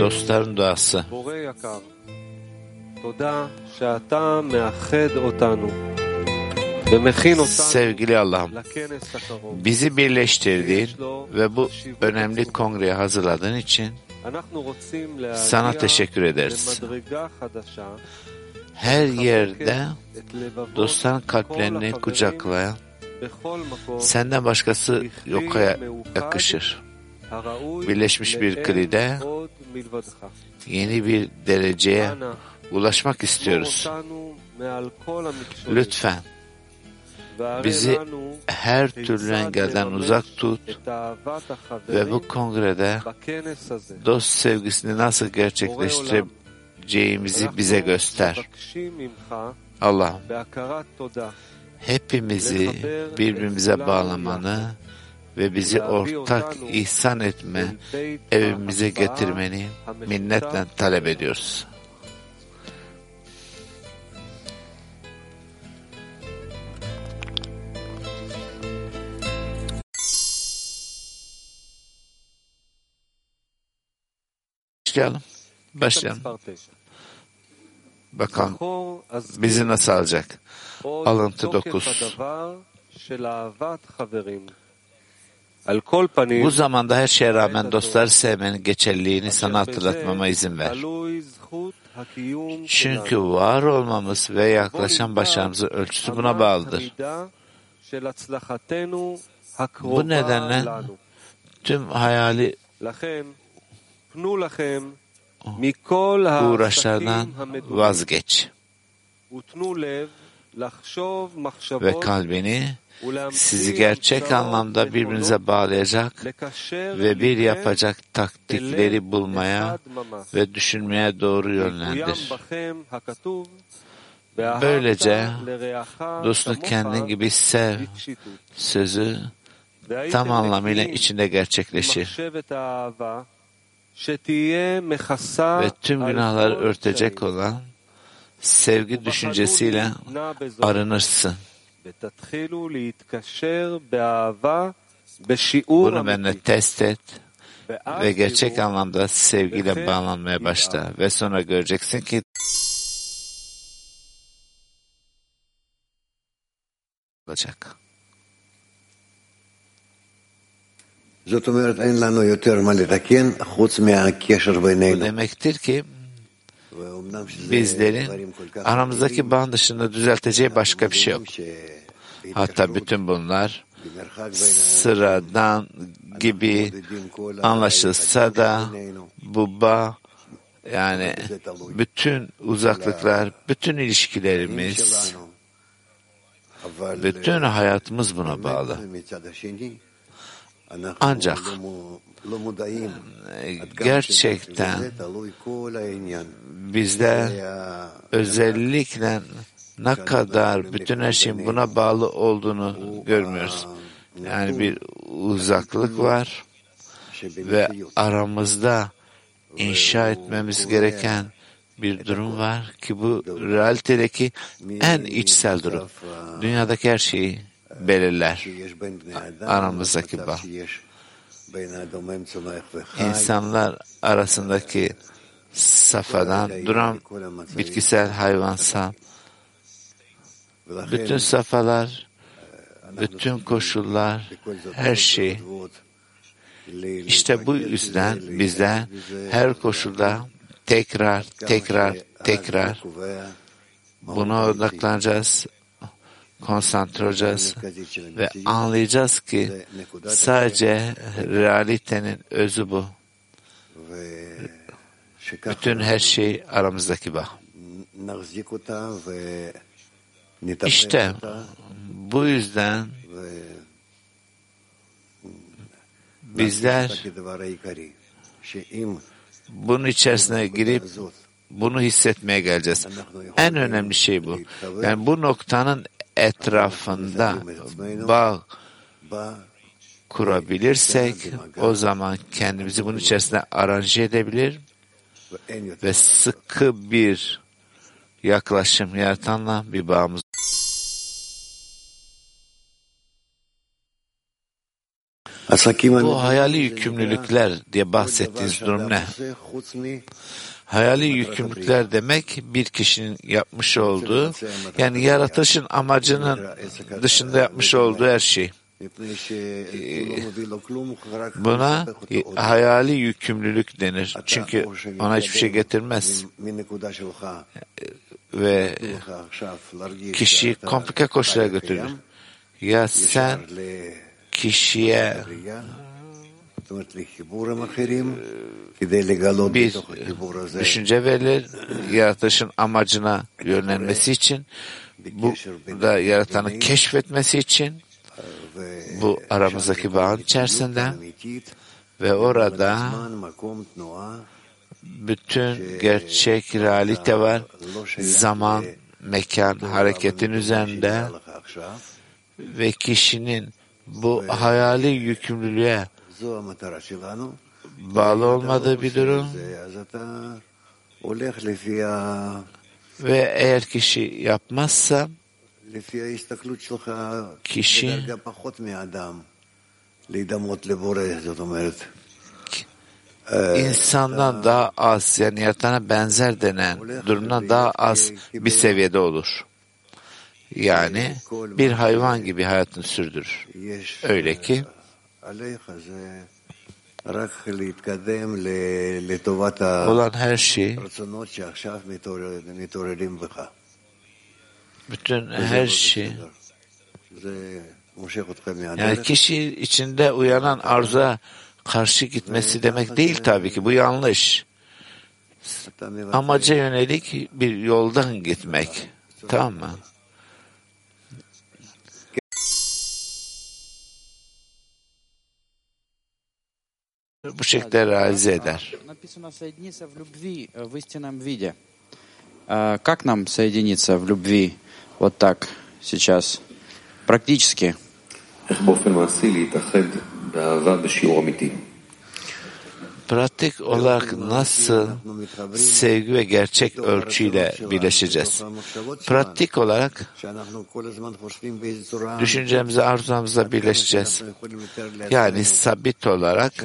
Dostların duası. Sevgili Allah'ım, bizi birleştirdiğin ve bu önemli kongreye hazırladığın için sana teşekkür ederiz. Her yerde dostların kalplerini kucaklayan, senden başkası yoka yakışır birleşmiş bir klide yeni bir dereceye ulaşmak istiyoruz. Lütfen bizi her türlü engelden uzak tut ve bu kongrede dost sevgisini nasıl gerçekleştireceğimizi bize göster. Allah hepimizi birbirimize bağlamanı ve bizi ortak ihsan etme evimize getirmeni minnetle talep ediyoruz. Başlayalım. Başlayalım. Bakalım bizi nasıl alacak? Alıntı 9. Bu zamanda her şeye rağmen dostları sevmenin geçerliğini sana hatırlatmama izin ver. Çünkü var olmamız ve yaklaşan başarımızın ölçüsü buna bağlıdır. Bu nedenle tüm hayali oh, uğraşlardan vazgeç ve kalbini sizi gerçek anlamda birbirinize bağlayacak ve bir yapacak taktikleri bulmaya ve düşünmeye doğru yönlendir. Böylece dostunu kendin gibi sev sözü tam anlamıyla içinde gerçekleşir. Ve tüm günahları örtecek olan sevgi düşüncesiyle arınırsın. Bunu benimle test et. ve gerçek anlamda sevgiyle bağlanmaya başla. Ve sonra göreceksin ki olacak. Bu demektir ki bizlerin aramızdaki bağın dışında düzelteceği başka bir şey yok. Hatta bütün bunlar sıradan gibi anlaşılsa da bu bağ yani bütün uzaklıklar, bütün ilişkilerimiz, bütün hayatımız buna bağlı. Ancak gerçekten bizde özellikle ne kadar bütün her şeyin buna bağlı olduğunu görmüyoruz. Yani bir uzaklık var ve aramızda inşa etmemiz gereken bir durum var ki bu realitedeki en içsel durum. Dünyadaki her şeyi belirler aramızdaki bağ insanlar arasındaki safadan duran bitkisel hayvansa bütün safalar bütün koşullar her şey işte bu yüzden bizden her koşulda tekrar tekrar tekrar buna odaklanacağız konsantre olacağız ve anlayacağız ki sadece realitenin özü bu. Bütün her şey aramızdaki bağ. İşte bu yüzden bizler bunun içerisine girip bunu hissetmeye geleceğiz. En önemli şey bu. Yani bu noktanın etrafında bağ kurabilirsek o zaman kendimizi bunun içerisine aranje edebilir ve sıkı bir yaklaşım yaratanla bir bağımız Bu hayali yükümlülükler diye bahsettiğiniz durum ne? Hayali yükümlülükler demek bir kişinin yapmış olduğu, yani yaratışın amacının dışında yapmış olduğu her şey. Buna hayali yükümlülük denir. Çünkü ona hiçbir şey getirmez. Ve kişiyi komplike koşullara götürür. Ya sen kişiye bir düşünce verilir, yaratışın amacına yönlenmesi için, bu da yaratanı keşfetmesi için, bu aramızdaki bağın içerisinde ve orada bütün gerçek realite var. Zaman, mekan, hareketin üzerinde ve kişinin bu hayali yükümlülüğe bağlı olmadığı bir durum ve eğer kişi yapmazsa kişi insandan daha az yani yaratana benzer denen durumdan daha az bir seviyede olur. Yani bir hayvan gibi hayatını sürdürür. Öyle ki olan her şey bütün her şey yani kişi içinde uyanan arzuya karşı gitmesi demek değil tabii ki. Bu yanlış. Amaca yönelik bir yoldan gitmek. Tamam mı? Bu şekilde realize eder. Как нам соединиться в любви вот так сейчас, практически? Pratik olarak nasıl sevgi ve gerçek ölçüyle birleşeceğiz? Pratik olarak düşüncemize, arzularımıza birleşeceğiz. Yani sabit olarak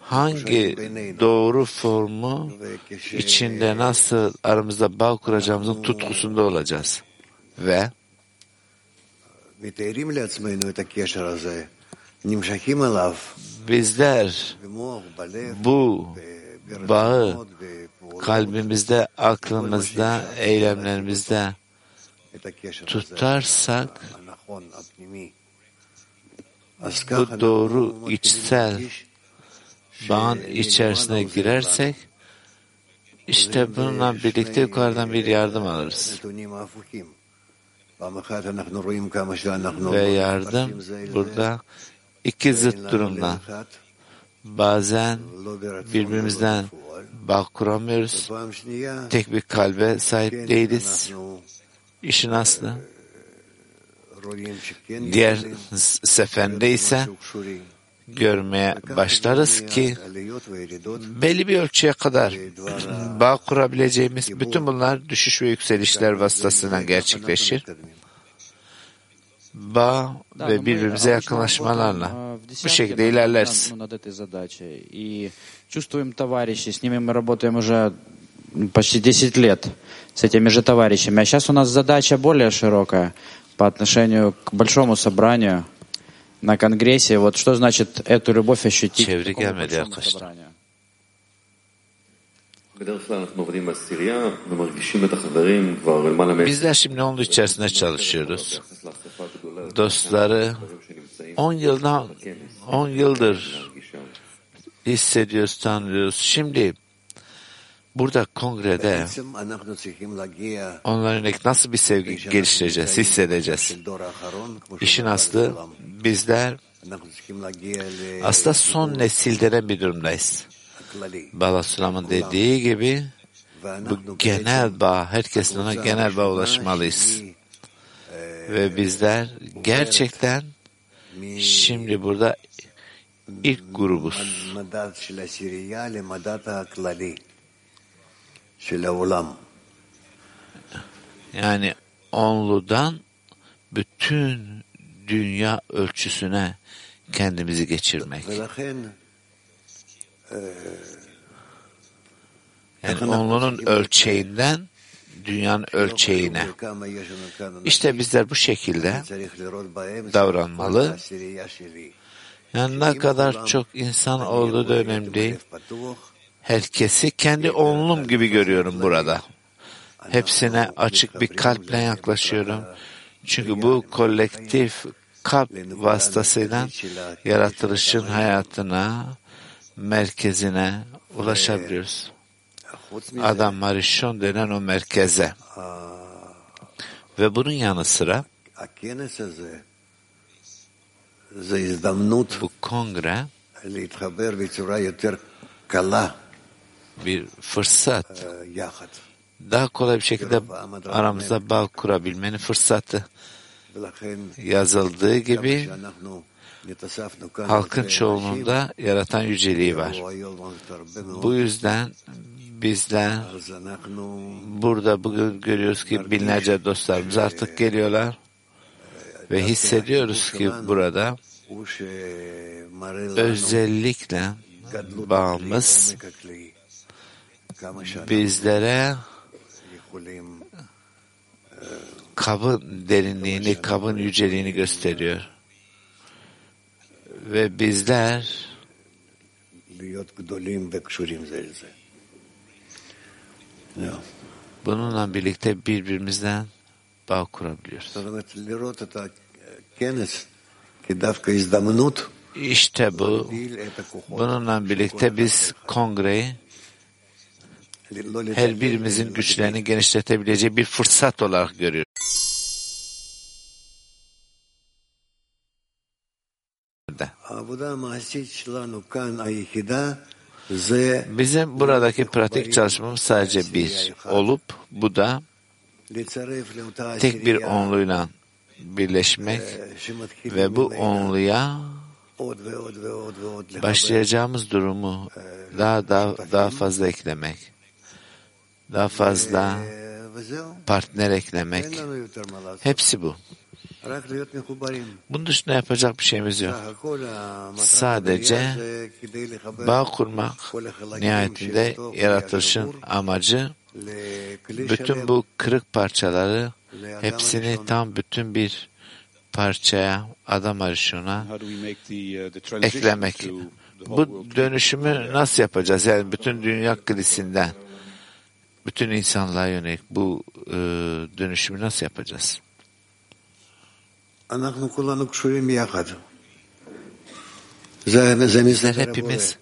hangi doğru formu içinde nasıl aramızda bağ kuracağımızın tutkusunda olacağız. Ve bizler bu bağı kalbimizde, aklımızda, eylemlerimizde tutarsak bu doğru içsel bağın içerisine girersek işte bununla birlikte yukarıdan bir yardım alırız. Ve yardım burada iki zıt durumda. Bazen birbirimizden bağ kuramıyoruz. Tek bir kalbe sahip değiliz. İşin aslı. Diğer seferinde ise görmeye başlarız ki belli bir ölçüye kadar bağ kurabileceğimiz bütün bunlar düşüş ve yükselişler vasıtasıyla gerçekleşir. Bağ ve birbirimize yakınlaşmalarla bu şekilde ilerleriz. чувствуем товарищей, с ними мы работаем уже почти 10 лет, с этими же товарищами. А сейчас у нас задача более широкая по отношению к большому собранию на Конгрессе. Вот что значит эту любовь ощутить в gelmedi большому собранию? Bizler şimdi onun içerisinde çalışıyoruz. Dostları 10 yıldan 10 yıldır hissediyoruz, tanıyoruz. Şimdi burada kongrede yönelik nasıl bir sevgi geliştireceğiz, hissedeceğiz. İşin aslı bizler aslında son nesil denen bir durumdayız. Balasulam'ın dediği gibi bu genel bağ, herkesin ona genel bağ ulaşmalıyız. Ve bizler gerçekten şimdi burada ilk grubuz. Yani onludan bütün dünya ölçüsüne kendimizi geçirmek. Yani onlunun ölçeğinden dünyanın ölçeğine. İşte bizler bu şekilde davranmalı. Yani ne kadar çok insan olduğu da önemli değil. Herkesi kendi oğlum gibi görüyorum burada. Hepsine açık bir kalple yaklaşıyorum. Çünkü bu kolektif kalp vasıtasıyla yaratılışın hayatına, merkezine ulaşabiliyoruz adam Marishon denen o merkeze. Ve bunun yanı sıra bu kongre bir fırsat daha kolay bir şekilde aramızda bağ kurabilmenin fırsatı yazıldığı gibi halkın çoğunluğunda yaratan yüceliği var. Bu yüzden bizler burada bugün görüyoruz ki binlerce dostlarımız artık geliyorlar. Ve hissediyoruz ki burada özellikle bağımız bizlere kabın derinliğini, kabın yüceliğini gösteriyor. Ve bizler bununla birlikte birbirimizden bağ kurabiliyoruz. זאת אומרת, לראות את הכנס כדווקא הזדמנות İşte bu. להגדיל את הכוחות. Bununla birlikte biz kongreyi לא her לדלג birimizin ולא güçlerini genişletebileceği bir fırsat olarak görüyoruz. העבודה המעשית שלנו כאן, היחידה, זה Bizim buradaki pratik çalışmamız sadece bir olup bu da tek bir onluyla birleşmek ve bu onluya başlayacağımız durumu daha daha, daha fazla eklemek, daha fazla partner eklemek. Hepsi bu. Bunun dışında yapacak bir şeyimiz yok. Sadece bağ kurmak nihayetinde yaratılışın amacı bütün bu kırık parçaları hepsini tam bütün bir parçaya adam arışına eklemek. Bu dönüşümü nasıl yapacağız? Yani bütün dünya krizisinden bütün insanlığa yönelik bu e, dönüşümü nasıl yapacağız? Bizler hepimiz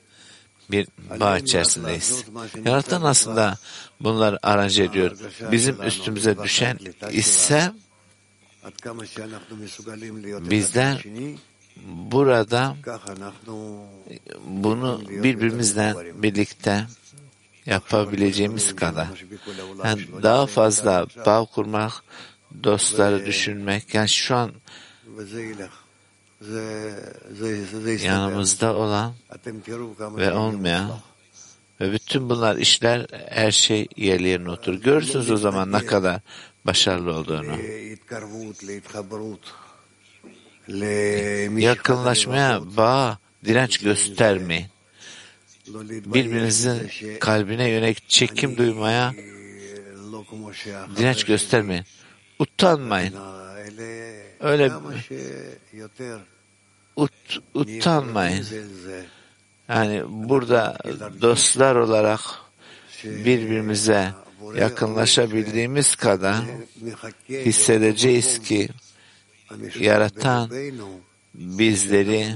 bir bağ içerisindeyiz. Yaratan aslında bunları aracı ediyor. Bizim üstümüze düşen ise bizler burada bunu birbirimizle birlikte yapabileceğimiz kadar. yani daha fazla bağ kurmak dostları düşünmek. Yani şu an yanımızda olan ve olmayan ve bütün bunlar işler her şey yerli yerine otur. Görürsünüz o zaman ne kadar başarılı olduğunu. Yakınlaşmaya bağ direnç göstermeyin. Birbirinizin kalbine yönelik çekim duymaya direnç göstermeyin utanmayın. Öyle ut, utanmayın. Yani burada dostlar olarak birbirimize yakınlaşabildiğimiz kadar hissedeceğiz ki yaratan bizleri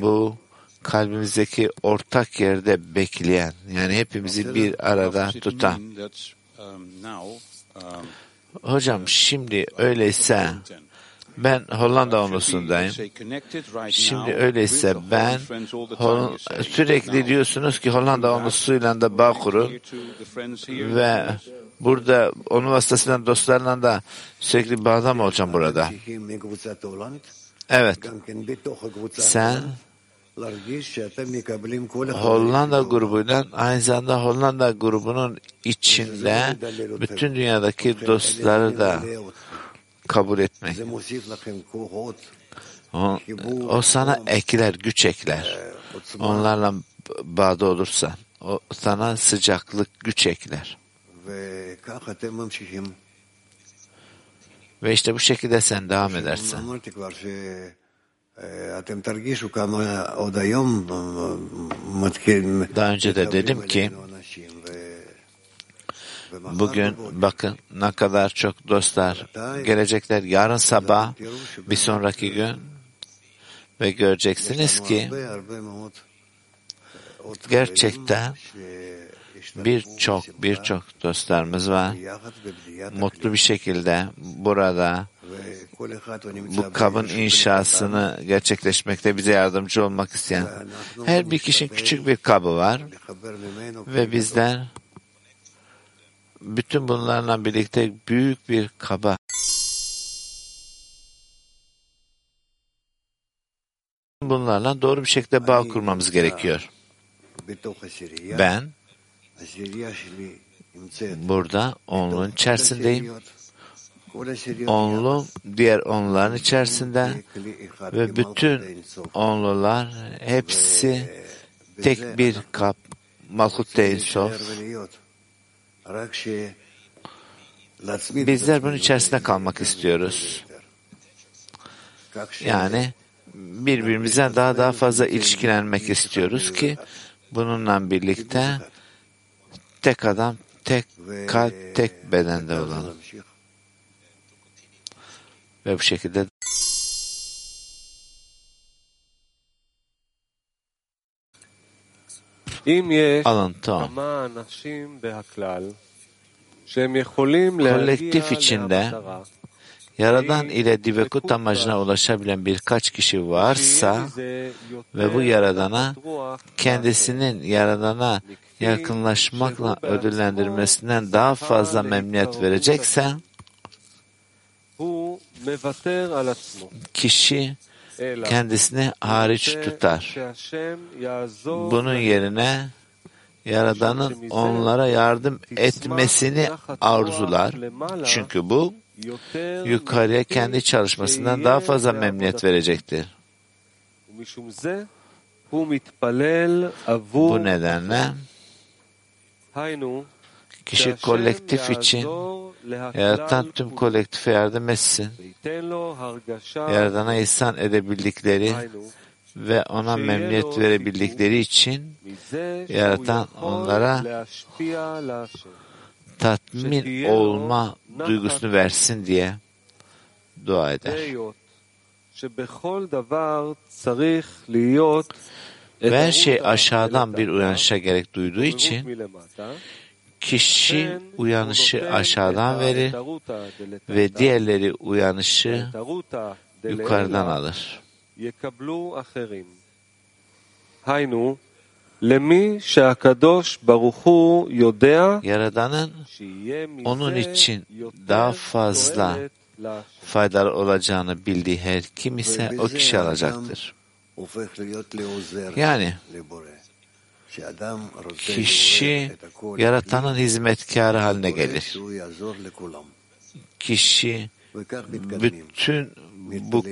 bu kalbimizdeki ortak yerde bekleyen yani hepimizi bir arada tutan. Hocam şimdi öyleyse ben Hollanda onlusundayım. Şimdi öyleyse ben Hol sürekli diyorsunuz ki Hollanda onlusuyla da bağ kurun ve burada onun vasıtasıyla dostlarla da sürekli bağda mı olacağım burada? Evet. Sen Hollanda grubuyla aynı zamanda Hollanda grubunun içinde bütün dünyadaki dostları da kabul etmek. O, o sana ekler, güç ekler. Onlarla bağda olursan. O sana sıcaklık, güç ekler. Ve işte bu şekilde sen devam edersen. Daha önce de dedim ki bugün bakın ne kadar çok dostlar gelecekler. Yarın sabah bir sonraki gün ve göreceksiniz ki gerçekten birçok birçok dostlarımız var. Mutlu bir şekilde burada bu kabın inşasını gerçekleşmekte bize yardımcı olmak isteyen her bir kişinin küçük bir kabı var. ve bizler bütün bunlarla birlikte büyük bir kaba. Bunlarla doğru bir şekilde bağ kurmamız gerekiyor. Ben burada onun içerisindeyim onlu diğer onların içerisinde ve bütün onlular hepsi tek bir kap Malkut Teinsof. Bizler bunun içerisinde kalmak istiyoruz. Yani birbirimize daha daha fazla ilişkilenmek istiyoruz ki bununla birlikte tek adam, tek kalp, tek bedende olalım ve bu şekilde alan tam. Kolektif içinde Yaradan ile divekut amacına ulaşabilen birkaç kişi varsa ve bu yaradana kendisinin yaradana yakınlaşmakla ödüllendirmesinden daha fazla memnuniyet verecekse kişi kendisini hariç tutar. Bunun yerine Yaradan'ın onlara yardım etmesini arzular. Çünkü bu yukarıya kendi çalışmasından daha fazla memnuniyet verecektir. Bu nedenle kişi kolektif için ya Tanrım kolektife yardım etsin. Yaradan'a ihsan edebildikleri ve ona memnuniyet verebildikleri için yaratan onlara tatmin olma duygusunu versin diye dua eder. Ve her şey aşağıdan bir uyanışa gerek duyduğu için kişi uyanışı aşağıdan verir ve diğerleri uyanışı yukarıdan alır. Haynu Yaradanın onun için daha fazla faydalı olacağını bildiği her kim ise o kişi alacaktır. Yani Kişi yaratanın hizmetkarı haline gelir. Kişi bütün bu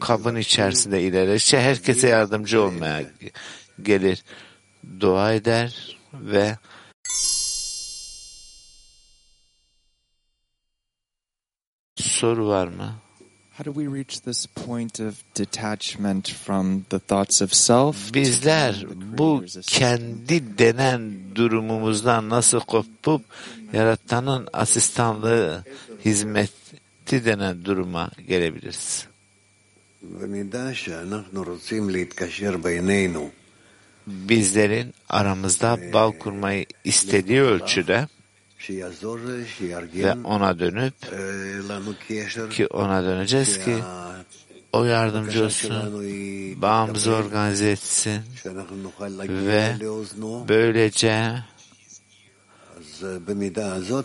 kabın içerisinde ilerlerse herkese yardımcı olmaya gelir. Dua eder ve soru var mı? How do we reach this point of detachment from the thoughts of self? Bizler bu kendi denen durumumuzdan nasıl kopup yaratanın asistanlığı hizmeti denen duruma gelebiliriz. Bizlerin aramızda bağ kurmayı istediği ölçüde ve ona dönüp ki ona döneceğiz ki o yardımcı olsun, bağımızı organize etsin. Ve böylece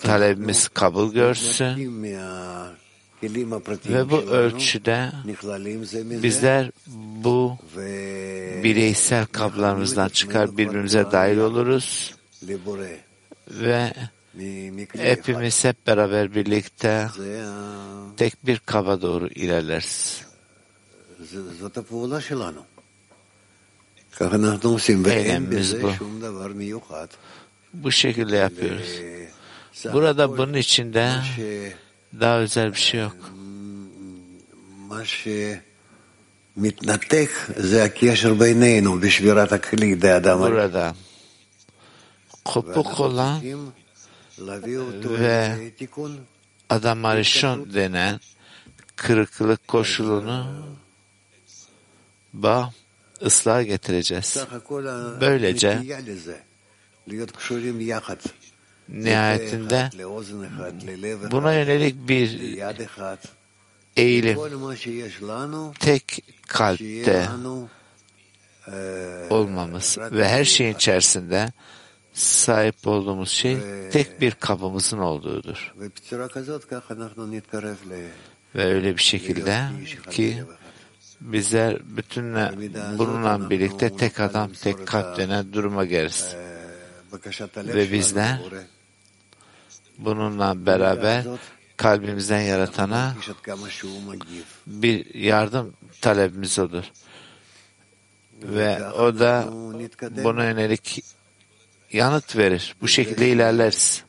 talebimiz kabul görsün. Ve bu ölçüde bizler bu bireysel kablarımızdan çıkar birbirimize dahil oluruz. Ve hepimiz hep beraber birlikte tek bir kaba doğru ilerleriz. Eylemimiz bu. Bu şekilde yapıyoruz. Burada bunun içinde daha özel bir şey yok. Burada. Kopuk olan ve adam arishon denen kırıklık koşulunu ba ıslah getireceğiz. Böylece nihayetinde buna yönelik bir eğilim tek kalpte olmamız ve her şeyin içerisinde sahip olduğumuz şey tek bir kabımızın olduğudur. Ve öyle bir şekilde ki bizler bütünle bununla birlikte tek adam tek kalp denen duruma geliriz. Ve bizler bununla beraber kalbimizden yaratana bir yardım talebimiz olur. Ve o da buna yönelik yanıt verir. Bu şekilde ilerleriz.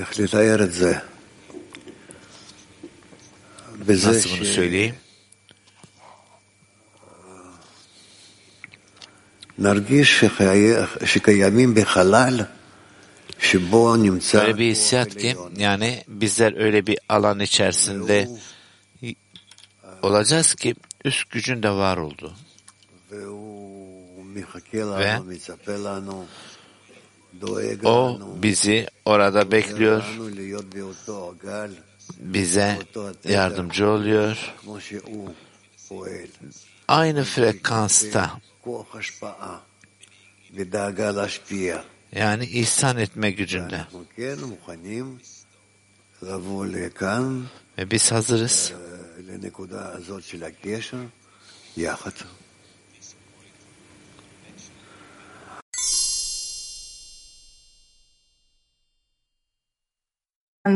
איך לתאר את זה? בזה Nasıl bunu söyleyeyim? שנרגיש שחי- שקיימים בחלל שבו נמצא Öyle bir כוח hissiyat ki עליון. yani bizler öyle bir alan içerisinde olacağız ki üst gücün de var olduğu. ve o bizi orada bekliyor, bize yardımcı oluyor. Aynı frekansta yani ihsan etme gücünde. Ve biz hazırız.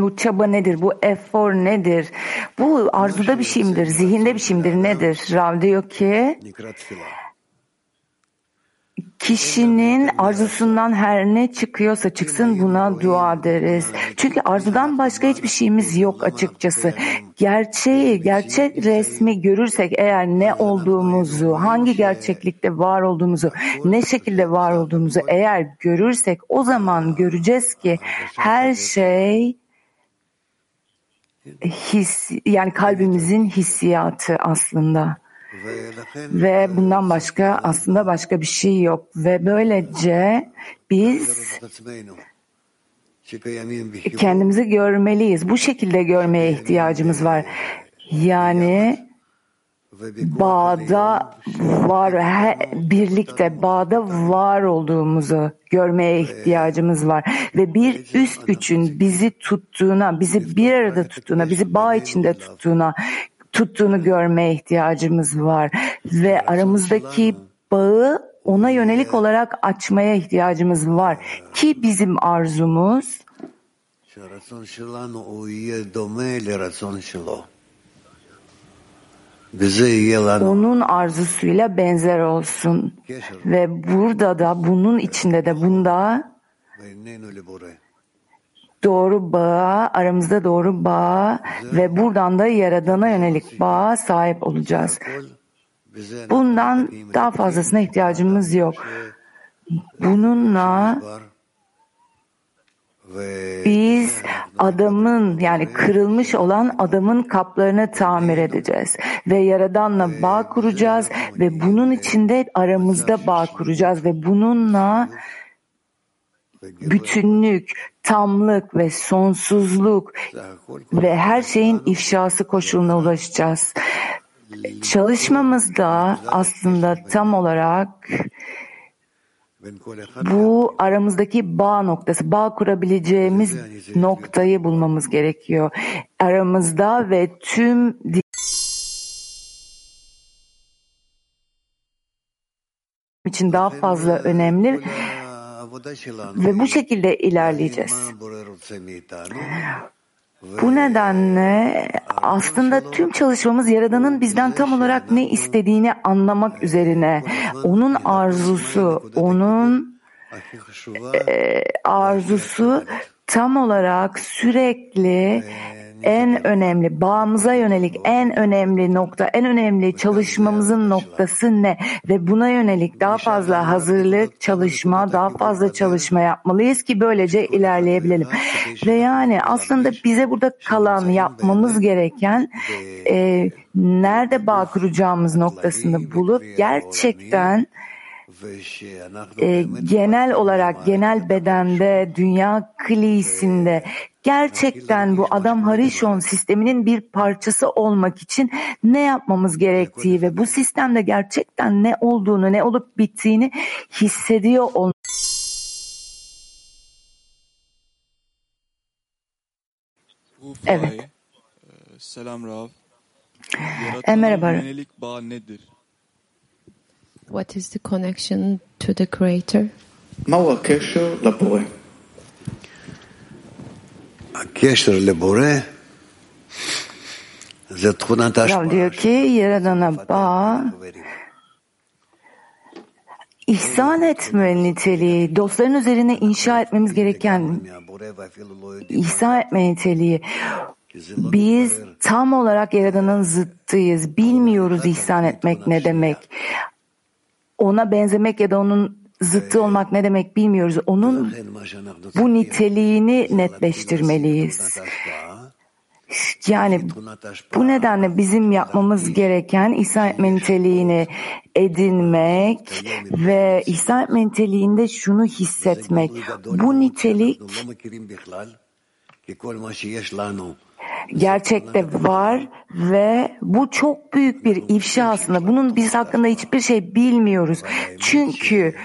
bu çaba nedir? Bu efor nedir? Bu arzuda bir şey midir? Zihinde bir şey midir? Nedir? Rav diyor ki kişinin arzusundan her ne çıkıyorsa çıksın buna dua deriz. Çünkü arzudan başka hiçbir şeyimiz yok açıkçası. Gerçeği, gerçek resmi görürsek eğer ne olduğumuzu, hangi gerçeklikte var olduğumuzu, ne şekilde var olduğumuzu eğer görürsek o zaman göreceğiz ki her şey his yani kalbimizin hissiyatı aslında ve bundan başka aslında başka bir şey yok ve böylece biz kendimizi görmeliyiz. Bu şekilde görmeye ihtiyacımız var. Yani bağda var, he- birlikte bağda var olduğumuzu görmeye ihtiyacımız var. Ve bir üst gücün bizi tuttuğuna, bizi bir arada tuttuğuna, bizi bağ içinde tuttuğuna, tuttuğunu görmeye ihtiyacımız var. Ve aramızdaki bağı ona yönelik olarak açmaya ihtiyacımız var. Ki bizim arzumuz onun arzusuyla benzer olsun. Ve burada da bunun içinde de bunda doğru bağa, aramızda doğru bağ ve buradan da Yaradan'a yönelik bağa sahip olacağız. Bundan daha fazlasına ihtiyacımız yok. Bununla biz adamın yani kırılmış olan adamın kaplarını tamir edeceğiz ve Yaradan'la bağ kuracağız ve bunun içinde aramızda bağ kuracağız ve bununla bütünlük, tamlık ve sonsuzluk ve her şeyin ifşası koşuluna ulaşacağız. Çalışmamızda aslında tam olarak bu aramızdaki bağ noktası, bağ kurabileceğimiz noktayı bulmamız gerekiyor. Aramızda ve tüm için daha fazla önemli ve bu şekilde ilerleyeceğiz. Bu nedenle aslında tüm çalışmamız Yaradan'ın bizden tam olarak ne istediğini anlamak üzerine. Onun arzusu, onun e, arzusu tam olarak sürekli en önemli, bağımıza yönelik en önemli nokta, en önemli çalışmamızın noktası ne? Ve buna yönelik daha fazla hazırlık, çalışma, daha fazla çalışma yapmalıyız ki böylece ilerleyebilelim. Ve yani aslında bize burada kalan, yapmamız gereken e, nerede bağ kuracağımız noktasını bulup gerçekten e, genel olarak genel bedende dünya klisinde gerçekten bu Adam Harishon sisteminin bir parçası olmak için ne yapmamız gerektiği ve bu sistemde gerçekten ne olduğunu, ne olup bittiğini hissediyor olmak. Evet. E, selam Rav. E, merhaba. Yönelik bağ nedir? What is the connection to the creator? Ma huwa la Rav diyor ki Yaradan'a bağ ihsan etme niteliği, dostların üzerine inşa etmemiz gereken ihsan etme niteliği. Biz tam olarak Yaradan'ın zıttıyız. Bilmiyoruz ihsan etmek ne demek. Ona benzemek ya e da onun zıttı olmak ne demek bilmiyoruz. Onun bu niteliğini netleştirmeliyiz. Yani bu nedenle bizim yapmamız gereken İsa etme niteliğini edinmek ve İsa etme niteliğinde şunu hissetmek. Bu nitelik gerçekte var ve bu çok büyük bir ifşa aslında. Bunun biz hakkında hiçbir şey bilmiyoruz. Çünkü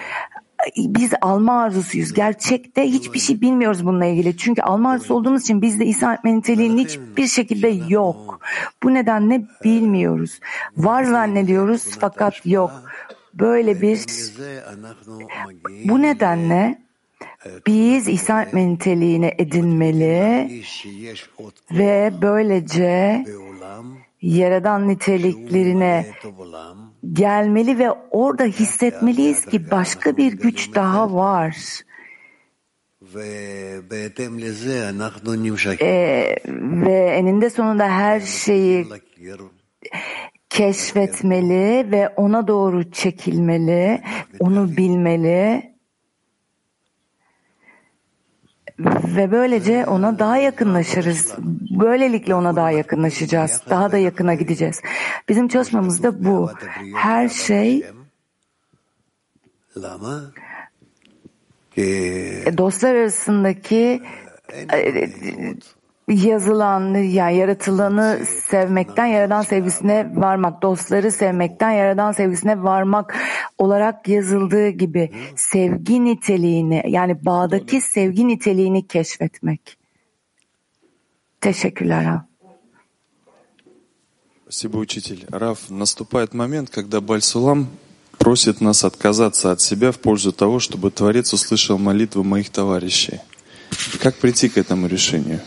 biz alma arzusuyuz. Gerçekte hiçbir şey bilmiyoruz bununla ilgili. Çünkü alma arzusu olduğumuz için bizde İsa etme hiçbir şekilde yok. Bu nedenle bilmiyoruz. Var zannediyoruz fakat yok. Böyle bir bu nedenle biz İsa etme edinmeli ve böylece Yaradan niteliklerine gelmeli ve orada hissetmeliyiz ki başka bir güç daha var. Ee, ve eninde sonunda her şeyi keşfetmeli ve ona doğru çekilmeli, onu bilmeli ve böylece ona daha yakınlaşırız. Böylelikle ona daha yakınlaşacağız. Daha da yakına gideceğiz. Bizim çalışmamız da bu. Her şey e, dostlar arasındaki e, yazılan yani yaratılanı sevmekten yaradan sevgisine varmak, dostları sevmekten yaradan sevgisine varmak olarak yazıldığı gibi sevgi niteliğini yani bağdaki sevgi niteliğini keşfetmek. Teşekkürler. ha. Спасибо, учитель. Раф, наступает момент, когда Бальсулам просит нас отказаться от себя в пользу того, чтобы Творец услышал молитвы моих товарищей. Как прийти к этому решению?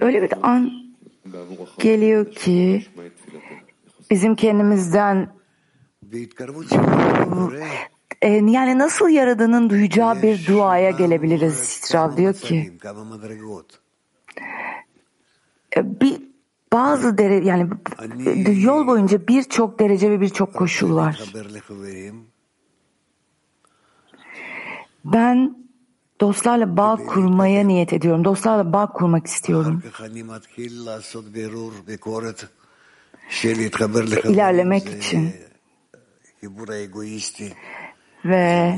Öyle bir an geliyor ki bizim kendimizden yani nasıl yaradığının duyacağı bir duaya gelebiliriz. Rav diyor ki bir bazı dere yani yol boyunca birçok derece ve birçok koşul var. Ben dostlarla bağ kurmaya niyet ediyorum. Dostlarla bağ kurmak istiyorum. İlerlemek için. E, Ve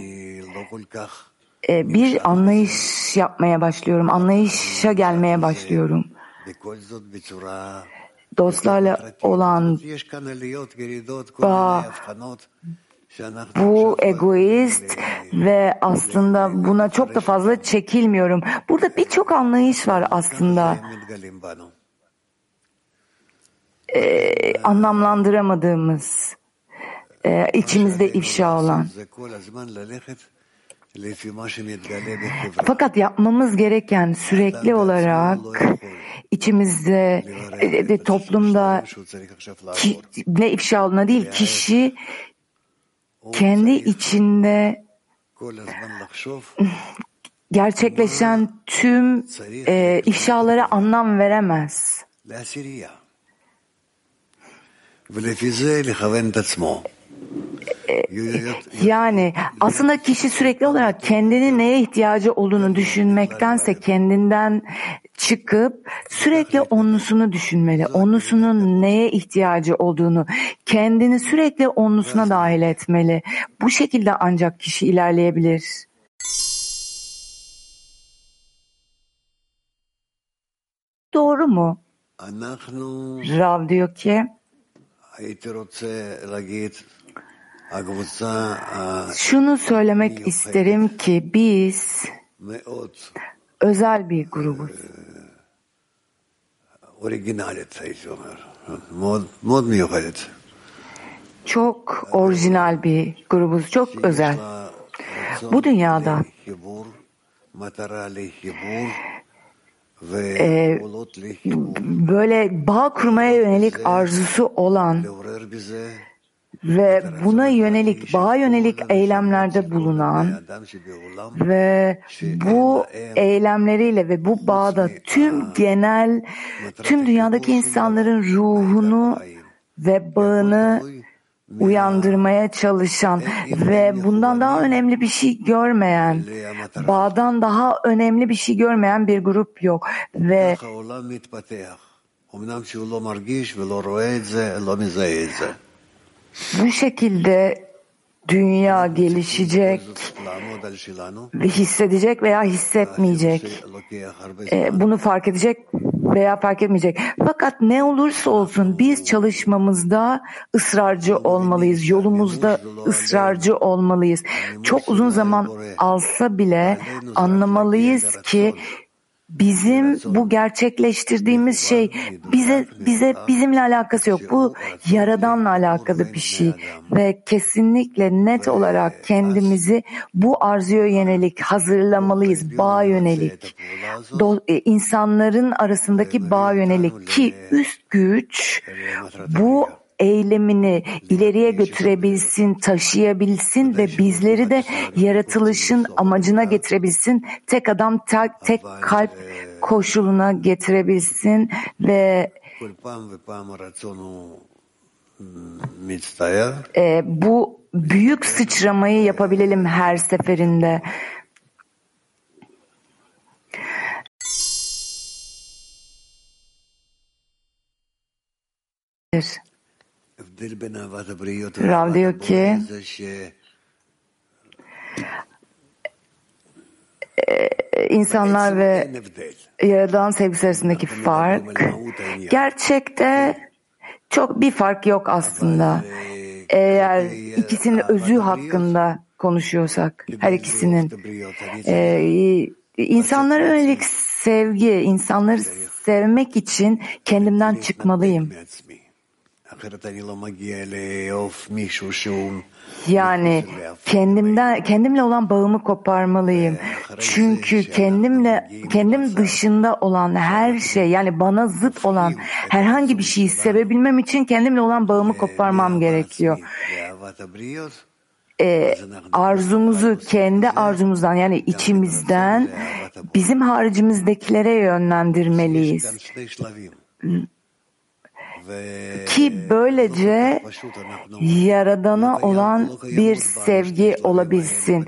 bir anlayış yapmaya başlıyorum. Anlayışa gelmeye başlıyorum. Dostlarla olan bağ bu egoist ve aslında buna çok da fazla çekilmiyorum. Burada birçok anlayış var aslında. Ee, anlamlandıramadığımız, e, içimizde ifşa olan. Fakat yapmamız gereken sürekli olarak içimizde, de, toplumda ki, ne ifşa oluna değil, kişi kendi içinde gerçekleşen tüm e, ifşalara anlam veremez. Yani aslında kişi sürekli olarak kendinin neye ihtiyacı olduğunu düşünmektense kendinden çıkıp sürekli onlusunu düşünmeli. Onlusunun neye ihtiyacı olduğunu, kendini sürekli onlusuna dahil etmeli. Bu şekilde ancak kişi ilerleyebilir. Doğru mu? Rav diyor ki şunu söylemek isterim ki biz özel bir grubuz. Çok orijinal bir grubuz, çok özel. Bu dünyada e, böyle bağ kurmaya yönelik arzusu olan ve buna yönelik, bağa yönelik eylemlerde bulunan ve bu eylemleriyle ve bu bağda tüm genel, tüm dünyadaki insanların ruhunu ve bağını uyandırmaya çalışan ve bundan daha önemli bir şey görmeyen, bağdan daha önemli bir şey görmeyen bir grup yok ve bu şekilde dünya gelişecek hissedecek veya hissetmeyecek. E, bunu fark edecek veya fark etmeyecek. Fakat ne olursa olsun biz çalışmamızda ısrarcı olmalıyız. Yolumuzda ısrarcı olmalıyız. Çok uzun zaman alsa bile anlamalıyız ki bizim bu gerçekleştirdiğimiz şey bize bize bizimle alakası yok. Bu yaradanla alakalı bir şey ve kesinlikle net olarak kendimizi bu arzuya yönelik hazırlamalıyız. Bağ yönelik. Do, e, insanların arasındaki bağ yönelik ki üst güç bu eylemini ileriye götürebilsin, taşıyabilsin ve bizleri de yaratılışın amacına getirebilsin. Tek adam tek, tek kalp koşuluna getirebilsin ve e, bu büyük sıçramayı yapabilelim her seferinde. Rav diyor ki insanlar ve Yaradan sevgisi arasındaki fark gerçekte çok bir fark yok aslında. Eğer ikisinin özü hakkında konuşuyorsak her ikisinin e, insanlara yönelik sevgi, insanları sevmek için kendimden çıkmalıyım. Yani kendimden kendimle olan bağımı koparmalıyım. Çünkü kendimle kendim dışında olan her şey yani bana zıt olan herhangi bir şeyi sevebilmem için kendimle olan bağımı koparmam gerekiyor. Ee, arzumuzu kendi arzumuzdan yani içimizden bizim haricimizdekilere yönlendirmeliyiz ki böylece Yaradan'a olan bir sevgi olabilsin.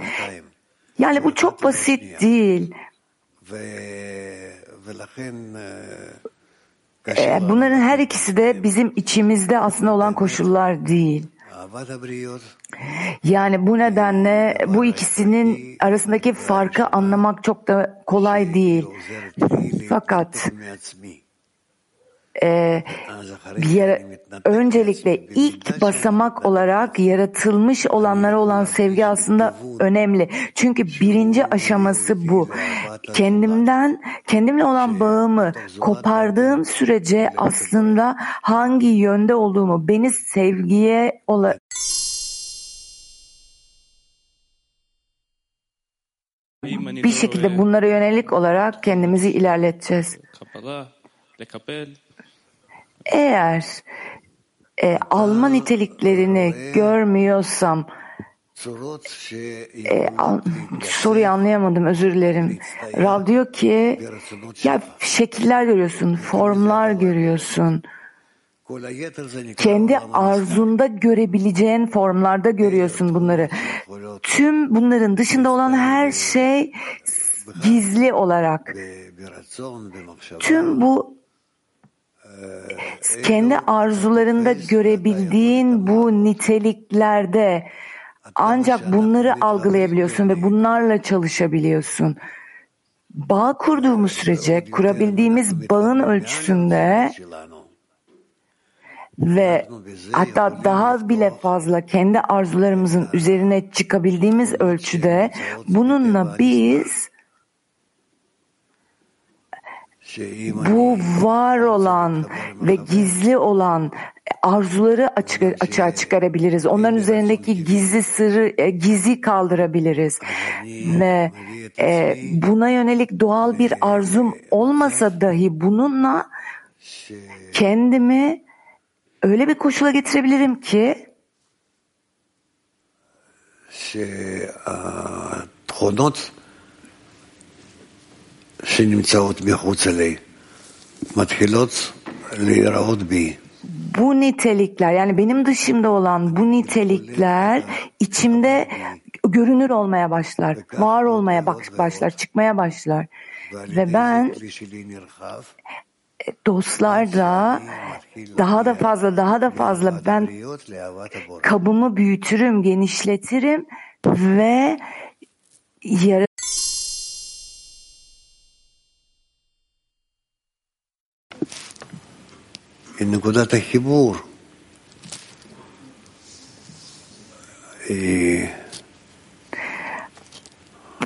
Yani bu çok basit değil. Bunların her ikisi de bizim içimizde aslında olan koşullar değil. Yani bu nedenle bu ikisinin arasındaki farkı anlamak çok da kolay değil. Fakat e, bir öncelikle ilk basamak olarak yaratılmış olanlara olan sevgi aslında önemli. Çünkü birinci aşaması bu. Kendimden, kendimle olan bağımı kopardığım sürece aslında hangi yönde olduğumu, beni sevgiye ola, bir şekilde bunlara yönelik olarak kendimizi ilerleteceğiz. Eğer e, alma niteliklerini görmüyorsam e, an, soruyu anlayamadım özür dilerim. Rav diyor ki ya şekiller görüyorsun, formlar görüyorsun. Kendi arzunda görebileceğin formlarda görüyorsun bunları. Tüm bunların dışında olan her şey gizli olarak. Tüm bu kendi arzularında görebildiğin bu niteliklerde ancak bunları algılayabiliyorsun ve bunlarla çalışabiliyorsun. Bağ kurduğumuz sürece kurabildiğimiz bağın ölçüsünde ve hatta daha bile fazla kendi arzularımızın üzerine çıkabildiğimiz ölçüde bununla biz bu var olan ve gizli olan arzuları açık, açığa çıkarabiliriz. Onların üzerindeki gizli sırrı, e, gizi kaldırabiliriz. Ve e, buna yönelik doğal bir arzum olmasa dahi bununla kendimi öyle bir koşula getirebilirim ki şey, שנמצאות מחוץ לי מתחילות להיראות בי. bu nitelikler yani benim dışımda olan bu nitelikler içimde görünür olmaya başlar, var olmaya bak- başlar, çıkmaya başlar. Ve ben הכלי שלי נרחב, dostlarla daha da fazla daha da fazla ben להיות לאהבת הבורא. kabımı büyütürüm, genişletirim ve yara- נקודת החיבור היא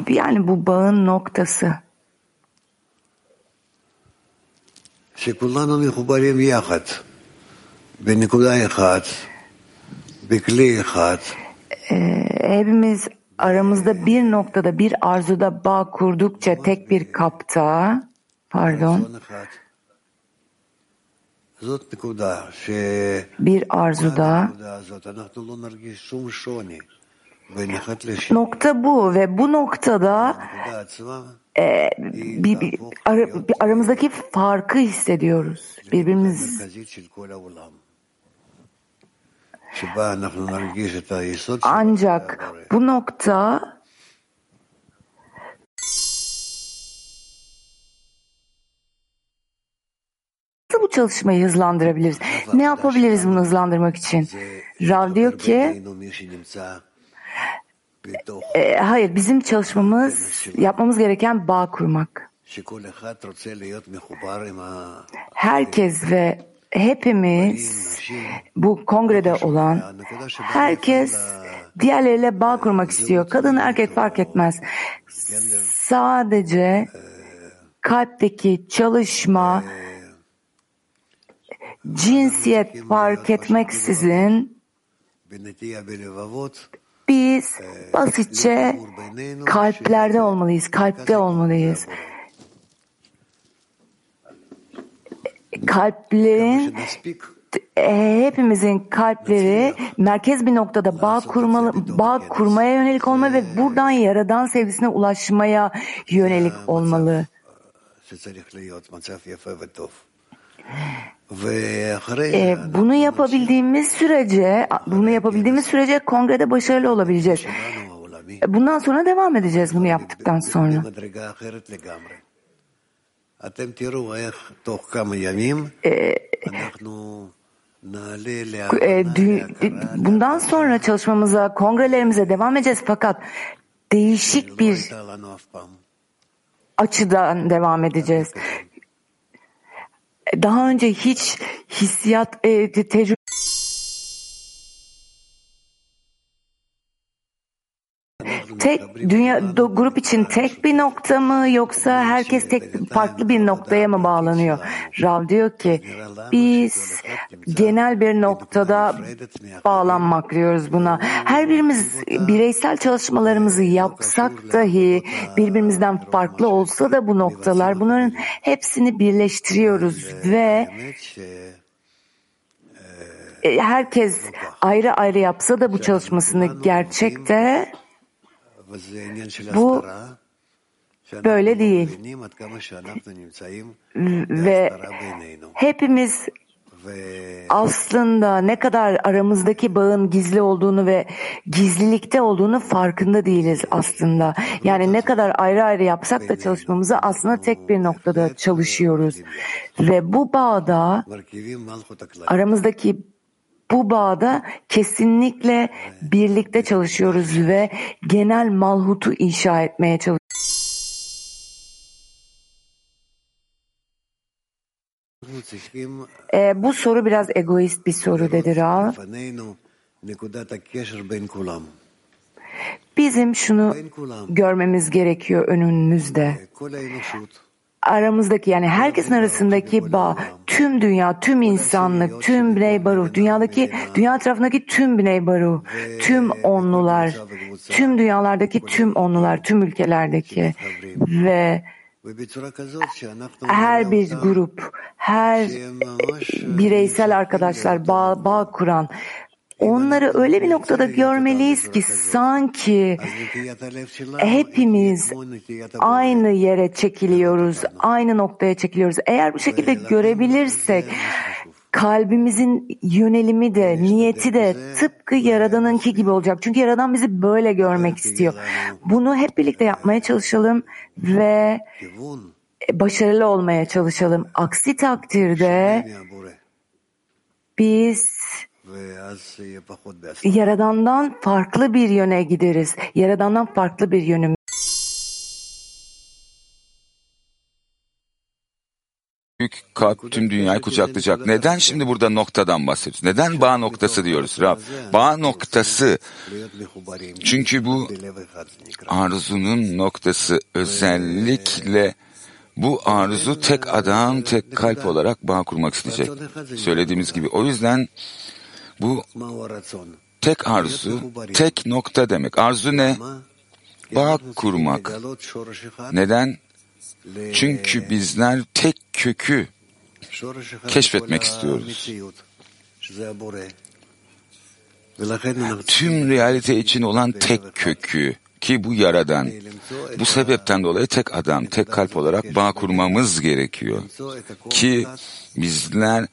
yani bu bağın noktası. שכולנו מחוברים יחד, בנקודה אחת, בכלי אחד, Hepimiz aramızda bir noktada bir arzuda bağ kurdukça tek bir kapta pardon bir arzuda nokta bu ve bu noktada e, bir, bir, bir aramızdaki farkı hissediyoruz birbirimiz ancak bu nokta çalışmayı hızlandırabiliriz? Ne yapabiliriz bunu hızlandırmak için? Rav diyor ki e, hayır bizim çalışmamız yapmamız gereken bağ kurmak. Herkes ve hepimiz bu kongrede olan herkes diğerleriyle bağ kurmak istiyor. Kadın erkek fark etmez. Sadece kalpteki çalışma, cinsiyet fark etmeksizin biz basitçe kalplerde olmalıyız, kalpte olmalıyız. Kalplerin e, hepimizin kalpleri merkez bir noktada bağ, kurmalı, bağ kurmaya yönelik olma ve buradan Yaradan sevgisine ulaşmaya yönelik olmalı. E, bunu yapabildiğimiz sürece, bunu yapabildiğimiz sürece kongrede başarılı olabileceğiz. Bundan sonra devam edeceğiz bunu yaptıktan sonra. Ee, e, e, bundan sonra çalışmamıza, kongrelerimize devam edeceğiz fakat değişik bir açıdan devam edeceğiz. Daha önce hiç hissiyat, e, te- tecrübe tek dünya do- grup için tek bir nokta mı yoksa herkes tek farklı bir noktaya mı bağlanıyor? Rav diyor ki biz genel bir noktada bağlanmak diyoruz buna. Her birimiz bireysel çalışmalarımızı yapsak dahi birbirimizden farklı olsa da bu noktalar bunların hepsini birleştiriyoruz ve e, herkes ayrı ayrı yapsa da bu çalışmasını gerçekte bu böyle değil. Ve hepimiz aslında ne kadar aramızdaki bağın gizli olduğunu ve gizlilikte olduğunu farkında değiliz aslında. Yani ne kadar ayrı ayrı yapsak da çalışmamızı aslında tek bir noktada çalışıyoruz. Ve bu bağda aramızdaki bu bağda kesinlikle birlikte çalışıyoruz ve genel malhutu inşa etmeye çalışıyoruz. E, bu soru biraz egoist bir soru dedi Rav. Bizim şunu görmemiz gerekiyor önümüzde. Aramızdaki yani herkesin arasındaki bağ, tüm dünya, tüm insanlık, tüm Bnei Baruch, dünyadaki, dünya etrafındaki tüm Bnei Baruch, tüm onlular, tüm dünyalardaki tüm onlular, tüm ülkelerdeki ve her bir grup, her bireysel arkadaşlar bağ, bağ kuran onları öyle bir noktada görmeliyiz ki sanki hepimiz aynı yere çekiliyoruz, aynı noktaya çekiliyoruz. Eğer bu şekilde görebilirsek kalbimizin yönelimi de, niyeti de tıpkı Yaradan'ınki gibi olacak. Çünkü Yaradan bizi böyle görmek istiyor. Bunu hep birlikte yapmaya çalışalım ve başarılı olmaya çalışalım. Aksi takdirde biz Yaradan'dan farklı bir yöne gideriz. Yaradan'dan farklı bir yönümüz. büyük kalp tüm dünyayı kucaklayacak. Neden şimdi burada noktadan bahsediyoruz? Neden bağ noktası diyoruz Rab? Bağ noktası. Çünkü bu arzunun noktası özellikle bu arzu tek adam, tek kalp olarak bağ kurmak isteyecek. Söylediğimiz gibi. O yüzden bu tek arzu, tek nokta demek. Arzu ne? Bağ kurmak. Neden? Çünkü bizler tek kökü keşfetmek istiyoruz. Tüm realite için olan tek kökü ki bu yaradan. Bu sebepten dolayı tek adam, tek kalp olarak bağ kurmamız gerekiyor. Ki bizler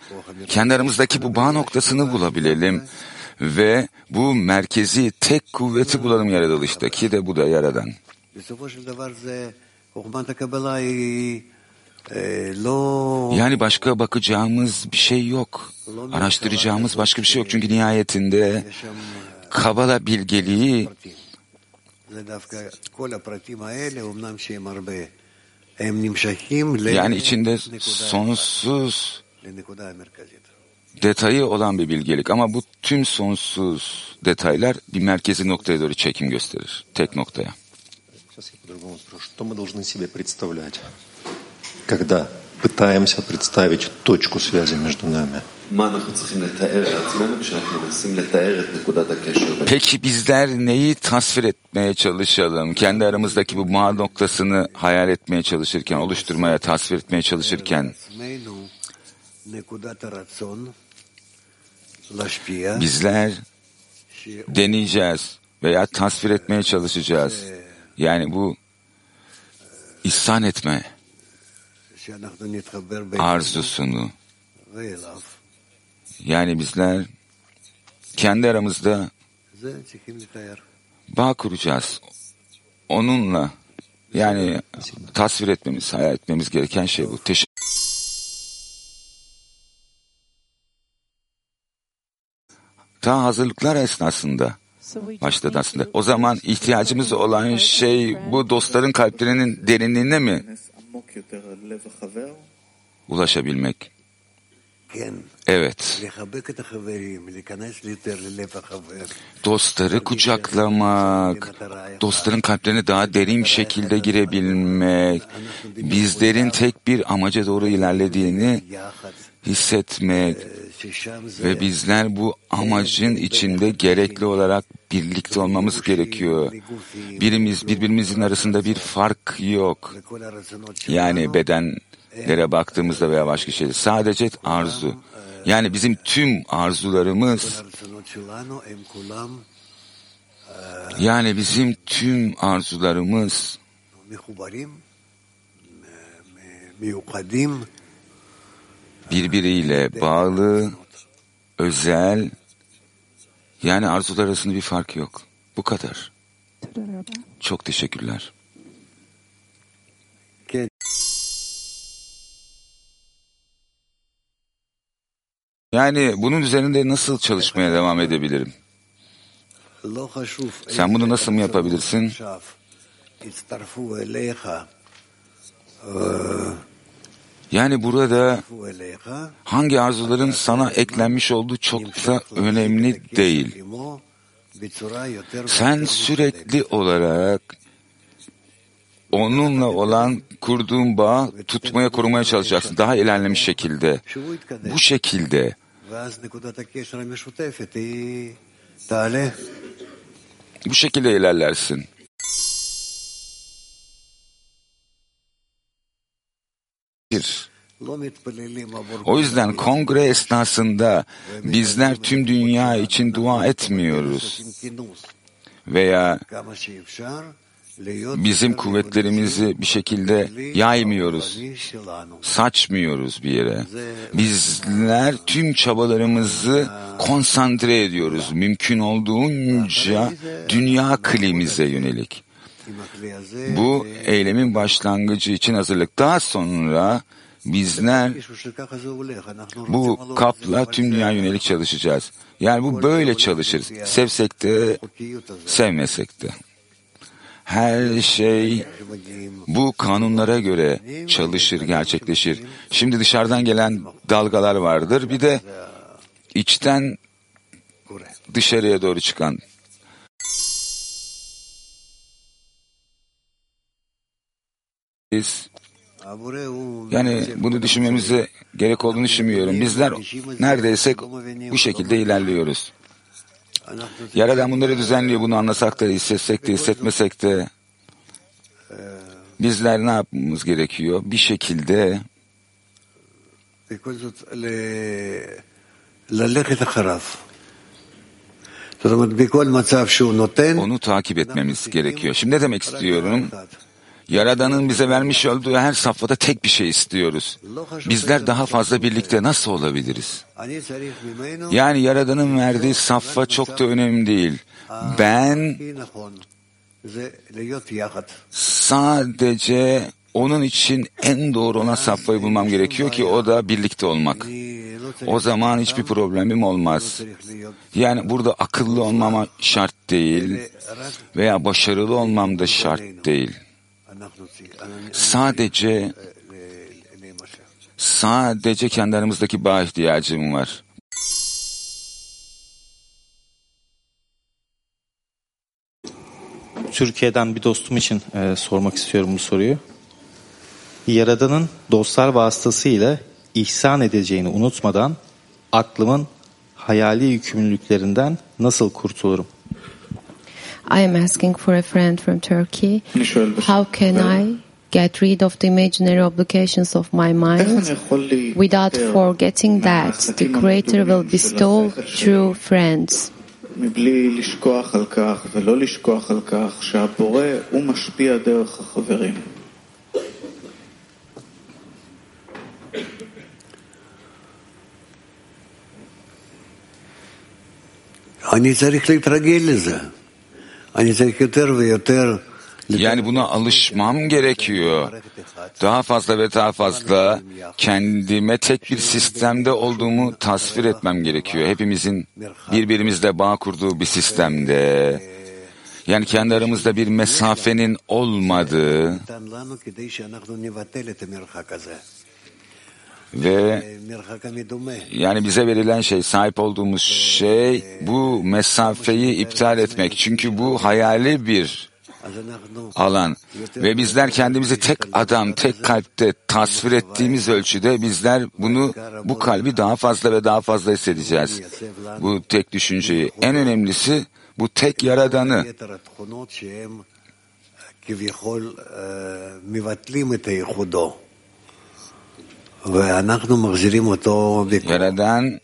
kendi aramızdaki bu bağ noktasını bulabilelim ve bu merkezi tek kuvveti bulalım yaratılışta ki de bu da yaradan. Yani başka bakacağımız bir şey yok. Araştıracağımız başka bir şey yok. Çünkü nihayetinde Kabala bilgeliği yani içinde sonsuz detayı olan bir bilgelik ama bu tüm sonsuz detaylar bir merkezi noktaya doğru çekim gösterir. Tek noktaya. Сейчас я по-другому спрошу. Что мы должны себе представлять, когда пытаемся представить точку связи между нами? Peki bizler neyi tasvir etmeye çalışalım? Kendi aramızdaki bu bağ noktasını hayal etmeye çalışırken, oluşturmaya, tasvir etmeye çalışırken. Bizler deneyeceğiz veya tasvir etmeye çalışacağız. Yani bu ihsan etme arzusunu yani bizler kendi aramızda bağ kuracağız. Onunla yani tasvir etmemiz, hayal etmemiz gereken şey bu. Teşekkür Ta hazırlıklar esnasında başladı aslında. O zaman ihtiyacımız olan şey bu dostların kalplerinin derinliğine mi ulaşabilmek? Evet. Dostları kucaklamak, dostların kalplerine daha derin bir şekilde girebilmek, bizlerin tek bir amaca doğru ilerlediğini hissetmek ve bizler bu amacın içinde gerekli olarak birlikte olmamız gerekiyor. Birimiz birbirimizin arasında bir fark yok. Yani bedenlere baktığımızda veya başka şey. Sadece arzu. Yani bizim tüm arzularımız yani bizim tüm arzularımız birbiriyle bağlı, özel, yani arzular arasında bir fark yok. Bu kadar. Çok teşekkürler. Yani bunun üzerinde nasıl çalışmaya devam edebilirim? Sen bunu nasıl mı yapabilirsin? Yani burada hangi arzuların sana eklenmiş olduğu çok da önemli değil. Sen sürekli olarak onunla olan kurduğun bağ tutmaya korumaya çalışacaksın. Daha ilerlemiş şekilde. Bu şekilde bu şekilde ilerlersin. Bir. O yüzden kongre esnasında bizler tüm dünya için dua etmiyoruz. veya bizim kuvvetlerimizi bir şekilde yaymıyoruz, saçmıyoruz bir yere. Bizler tüm çabalarımızı konsantre ediyoruz mümkün olduğunca dünya klimize yönelik. Bu eylemin başlangıcı için hazırlık. Daha sonra bizler bu kapla tüm dünya yönelik çalışacağız. Yani bu böyle çalışır. Sevsek de, sevmesek de. Her şey bu kanunlara göre çalışır, gerçekleşir. Şimdi dışarıdan gelen dalgalar vardır. Bir de içten dışarıya doğru çıkan. Biz yani bunu düşünmemize gerek olduğunu düşünmüyorum. Bizler neredeyse bu şekilde ilerliyoruz. Yaradan bunları düzenliyor. Bunu anlasak da, hissetsek de, hissetmesek de bizler ne yapmamız gerekiyor? Bir şekilde onu takip etmemiz gerekiyor. Şimdi ne demek istiyorum? Yaradan'ın bize vermiş olduğu her safhada tek bir şey istiyoruz. Bizler daha fazla birlikte nasıl olabiliriz? Yani Yaradan'ın verdiği safha çok da önemli değil. Ben sadece onun için en doğru olan safhayı bulmam gerekiyor ki o da birlikte olmak. O zaman hiçbir problemim olmaz. Yani burada akıllı olmama şart değil veya başarılı olmam da şart değil. Sadece sadece kendi aramızdaki bağ ihtiyacım var. Türkiye'den bir dostum için e, sormak istiyorum bu soruyu. Yaradan'ın dostlar vasıtasıyla ihsan edeceğini unutmadan aklımın hayali yükümlülüklerinden nasıl kurtulurum? I am asking for a friend from Turkey. How can I get rid of the imaginary obligations of my mind without forgetting that the Creator will bestow true friends? מבלי לשכוח על כך ולא לשכוח על כך שהבורא הוא משפיע דרך החברים. אני צריך להתרגל לזה. Yani buna alışmam gerekiyor. Daha fazla ve daha fazla kendime tek bir sistemde olduğumu tasvir etmem gerekiyor. Hepimizin birbirimizle bağ kurduğu bir sistemde. Yani kendi aramızda bir mesafenin olmadığı Ve yani bize verilen şey, sahip olduğumuz şey bu mesafeyi iptal etmek. Çünkü bu hayali bir alan. Ve bizler kendimizi tek adam, tek kalpte tasvir ettiğimiz ölçüde bizler bunu, bu kalbi daha fazla ve daha fazla hissedeceğiz. Bu tek düşünceyi. En önemlisi bu tek yaradanı. Yaradan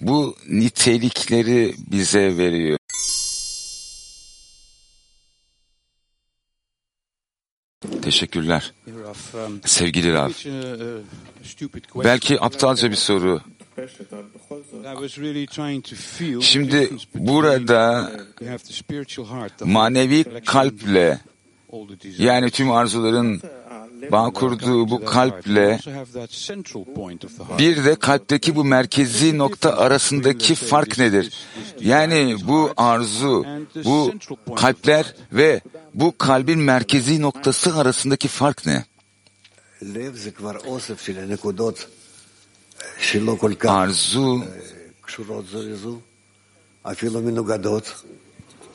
bu nitelikleri bize veriyor. Teşekkürler. Sevgili Rav. Belki aptalca bir soru. Şimdi burada manevi kalple yani tüm arzuların bağ kurduğu bu kalple bir de kalpteki bu merkezi nokta arasındaki fark nedir? Yani bu arzu, bu kalpler ve bu kalbin merkezi noktası arasındaki fark ne? Arzu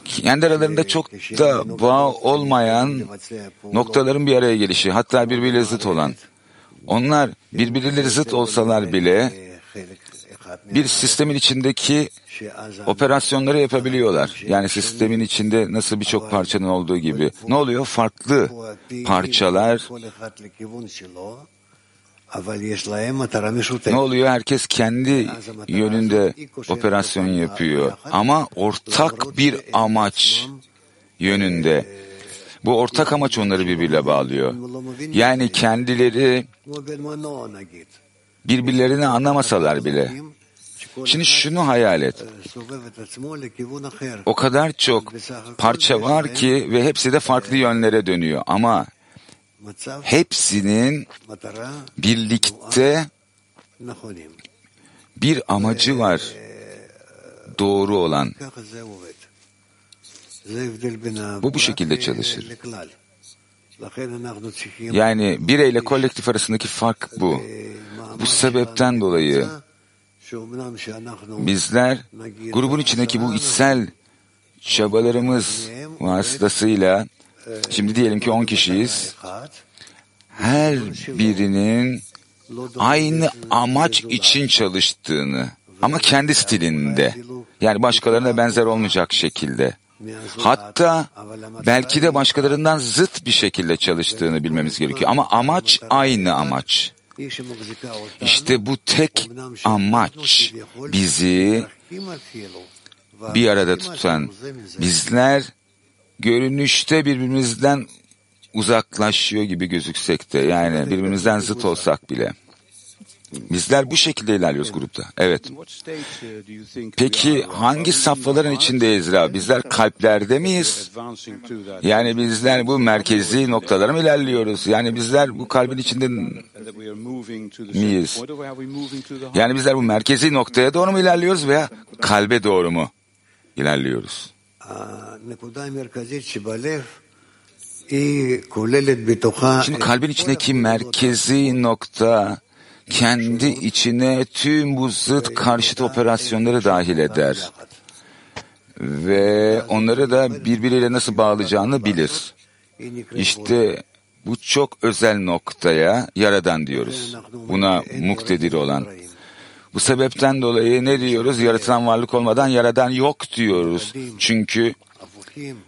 kendi aralarında çok da bağ olmayan noktaların bir araya gelişi, hatta birbiriyle zıt olan. Onlar birbirleri zıt olsalar bile bir sistemin içindeki operasyonları yapabiliyorlar. Yani sistemin içinde nasıl birçok parçanın olduğu gibi. Ne oluyor? Farklı parçalar ne oluyor? Herkes kendi yönünde operasyon yapıyor. Ama ortak bir amaç yönünde. Bu ortak amaç onları birbiriyle bağlıyor. Yani kendileri birbirlerini anlamasalar bile. Şimdi şunu hayal et. O kadar çok parça var ki ve hepsi de farklı yönlere dönüyor. Ama hepsinin birlikte bir amacı var. Doğru olan. Bu bu şekilde çalışır. Yani bireyle kolektif arasındaki fark bu. Bu sebepten dolayı bizler grubun içindeki bu içsel çabalarımız vasıtasıyla şimdi diyelim ki 10 kişiyiz. Her birinin aynı amaç için çalıştığını ama kendi stilinde yani başkalarına benzer olmayacak şekilde hatta belki de başkalarından zıt bir şekilde çalıştığını bilmemiz gerekiyor ama amaç aynı amaç. İşte bu tek amaç bizi bir arada tutan. Bizler görünüşte birbirimizden uzaklaşıyor gibi gözüksek de yani birbirimizden zıt olsak bile. Bizler bu şekilde ilerliyoruz grupta. Evet. Peki hangi safhaların içindeyiz Rab? Bizler kalplerde miyiz? Yani bizler bu merkezi noktalara mı ilerliyoruz? Yani bizler bu kalbin içinde miyiz? Yani bizler bu merkezi noktaya doğru mu ilerliyoruz veya kalbe doğru mu ilerliyoruz? Şimdi kalbin içindeki merkezi nokta kendi içine tüm bu zıt karşıt operasyonları dahil eder. Ve onları da birbiriyle nasıl bağlayacağını bilir. İşte bu çok özel noktaya yaradan diyoruz. Buna muktedir olan. Bu sebepten dolayı ne diyoruz? Yaratılan varlık olmadan yaradan yok diyoruz. Çünkü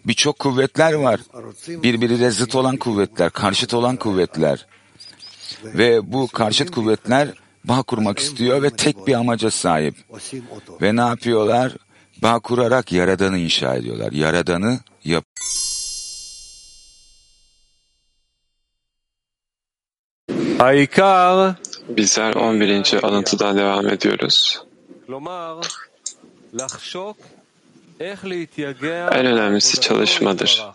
birçok kuvvetler var. Birbiriyle zıt olan kuvvetler, karşıt olan kuvvetler. Ve bu karşıt kuvvetler bağ kurmak istiyor ve tek bir amaca sahip. Ve ne yapıyorlar? Bağ kurarak Yaradan'ı inşa ediyorlar. Yaradan'ı yap. Bizler 11. alıntıdan devam ediyoruz. En önemlisi çalışmadır.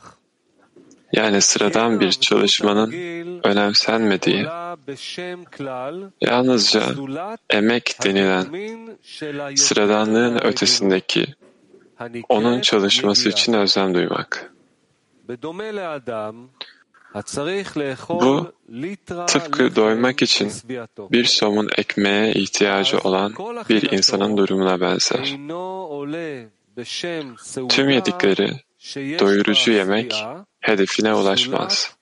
Yani sıradan bir çalışmanın önemsenmediği, yalnızca emek denilen sıradanlığın ötesindeki onun çalışması için özlem duymak. Bu tıpkı doymak için bir somun ekmeğe ihtiyacı olan bir insanın durumuna benzer. Tüm yedikleri doyurucu yemek hedefine ulaşmaz.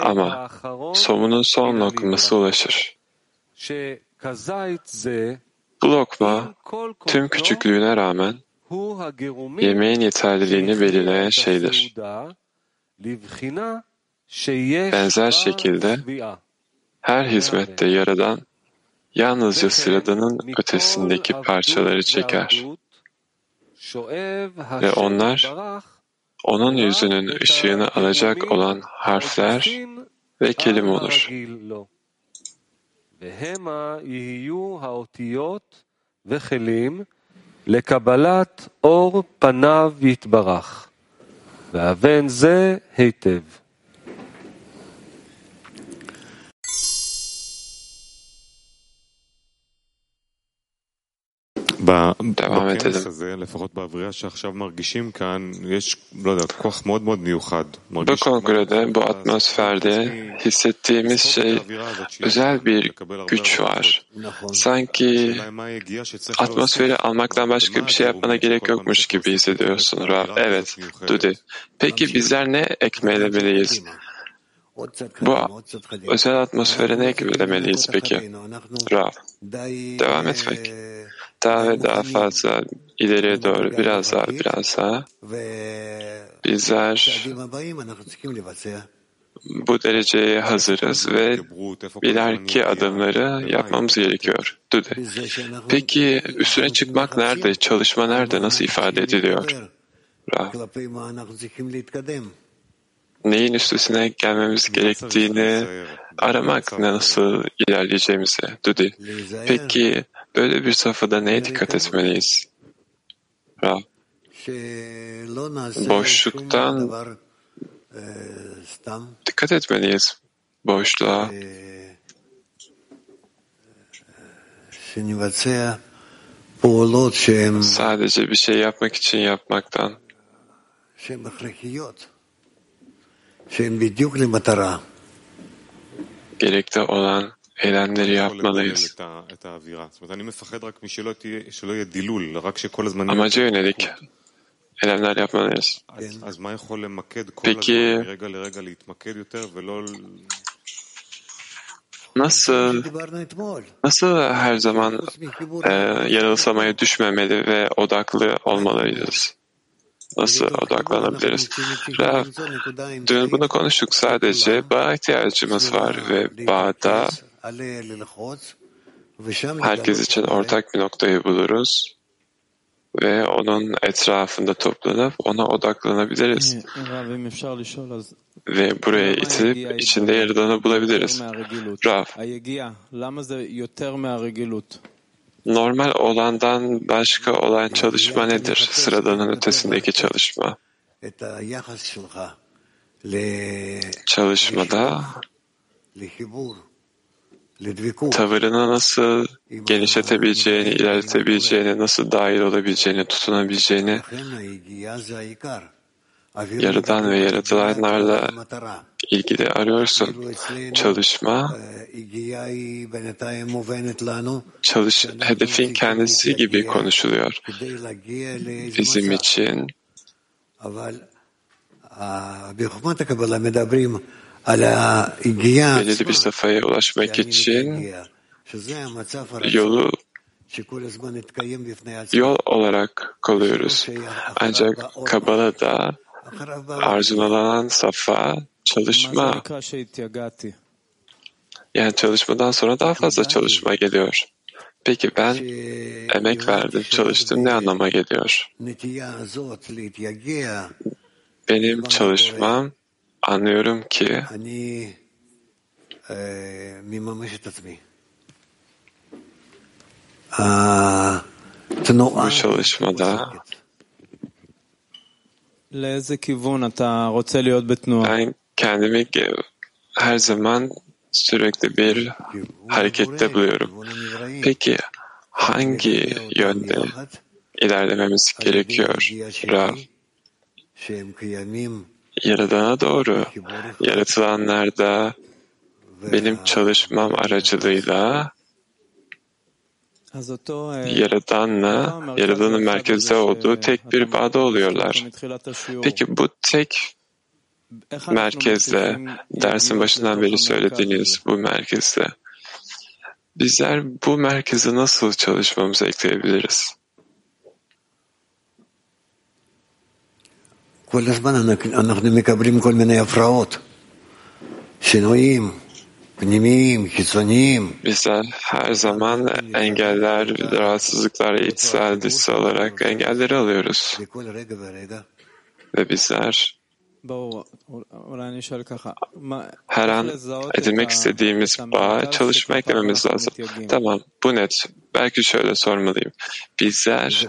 Ama somunun son lokması ulaşır. Bu lokma tüm küçüklüğüne rağmen yemeğin yeterliliğini belirleyen şeydir. Benzer şekilde her hizmette Yaradan yalnızca sıradanın ötesindeki parçaları çeker ve onlar onun yüzünün ışığını alacak olan harfler ve kelime olur. לקבלת אור פניו יתברך, והבן זה היטב. Devam edelim. Bu kongrede, bu atmosferde hissettiğimiz şey özel bir güç var. Sanki atmosferi almaktan başka bir şey yapmana gerek yokmuş gibi hissediyorsun Rav. Evet, Dudi. Peki bizler ne ekmelemeliyiz? Bu özel atmosfere ne eklemeliyiz peki? Rav, devam etmek daha ve daha fazla ileriye doğru biraz daha biraz daha bizler bu dereceye hazırız ve ileriki adımları yapmamız gerekiyor. Dude. Peki üstüne çıkmak nerede? Çalışma nerede? Nasıl ifade ediliyor? Neyin üstesine gelmemiz gerektiğini aramak nasıl ilerleyeceğimizi. Dudi. Peki Böyle bir safhada neye dikkat etmeliyiz? Rab, boşluktan dikkat etmeliyiz. Boşluğa. Sadece bir şey yapmak için yapmaktan. Gerekli olan eylemleri yapmalıyız. Amaca yönelik eylemler yapmalıyız. Peki nasıl nasıl her zaman e, yanılsamaya düşmemeli ve odaklı olmalıyız? Nasıl odaklanabiliriz? Rav, dün bunu konuştuk sadece bağ ihtiyacımız var ve bağda herkes için ortak bir noktayı buluruz. Ve onun etrafında toplanıp ona odaklanabiliriz. ve buraya itilip içinde yaradanı bulabiliriz. Rav, normal olandan başka olan çalışma nedir? Sıradanın ötesindeki çalışma. Çalışmada tavırını nasıl genişletebileceğini, ilerletebileceğini, nasıl dahil olabileceğini, tutunabileceğini, yaradan ve yaratılanlarla ilgili arıyorsun. Çalışma, çalış, hedefin kendisi gibi konuşuluyor. Bizim için belirli bir safhaya ulaşmak için yolu yol olarak kalıyoruz. Ancak Kabbala'da arzulanan safa çalışma. Yani çalışmadan sonra daha fazla çalışma geliyor. Peki ben emek verdim, çalıştım ne anlama geliyor? Benim çalışmam anlıyorum ki bu çalışmada ben kendimi her zaman sürekli bir harekette buluyorum. Peki hangi yönde ilerlememiz gerekiyor? Rav? Yaradana doğru, yaratılanlarda benim çalışmam aracılığıyla Yaradan'la Yaradan'ın merkezde olduğu tek bir bağda oluyorlar. Peki bu tek merkezle, dersin başından beri söylediğiniz bu merkezle, bizler bu merkeze nasıl çalışmamızı ekleyebiliriz? כל הזמן אנחנו מקבלים כל מיני הפרעות, שינויים פנימיים, חיצוניים. Bizler her zaman engeller, rahatsızlıklar, içsel, dışsal olarak engelleri alıyoruz. Ve bizler her an edinmek istediğimiz bağa çalışma eklememiz lazım. Tamam, bu net. Belki şöyle sormalıyım. Bizler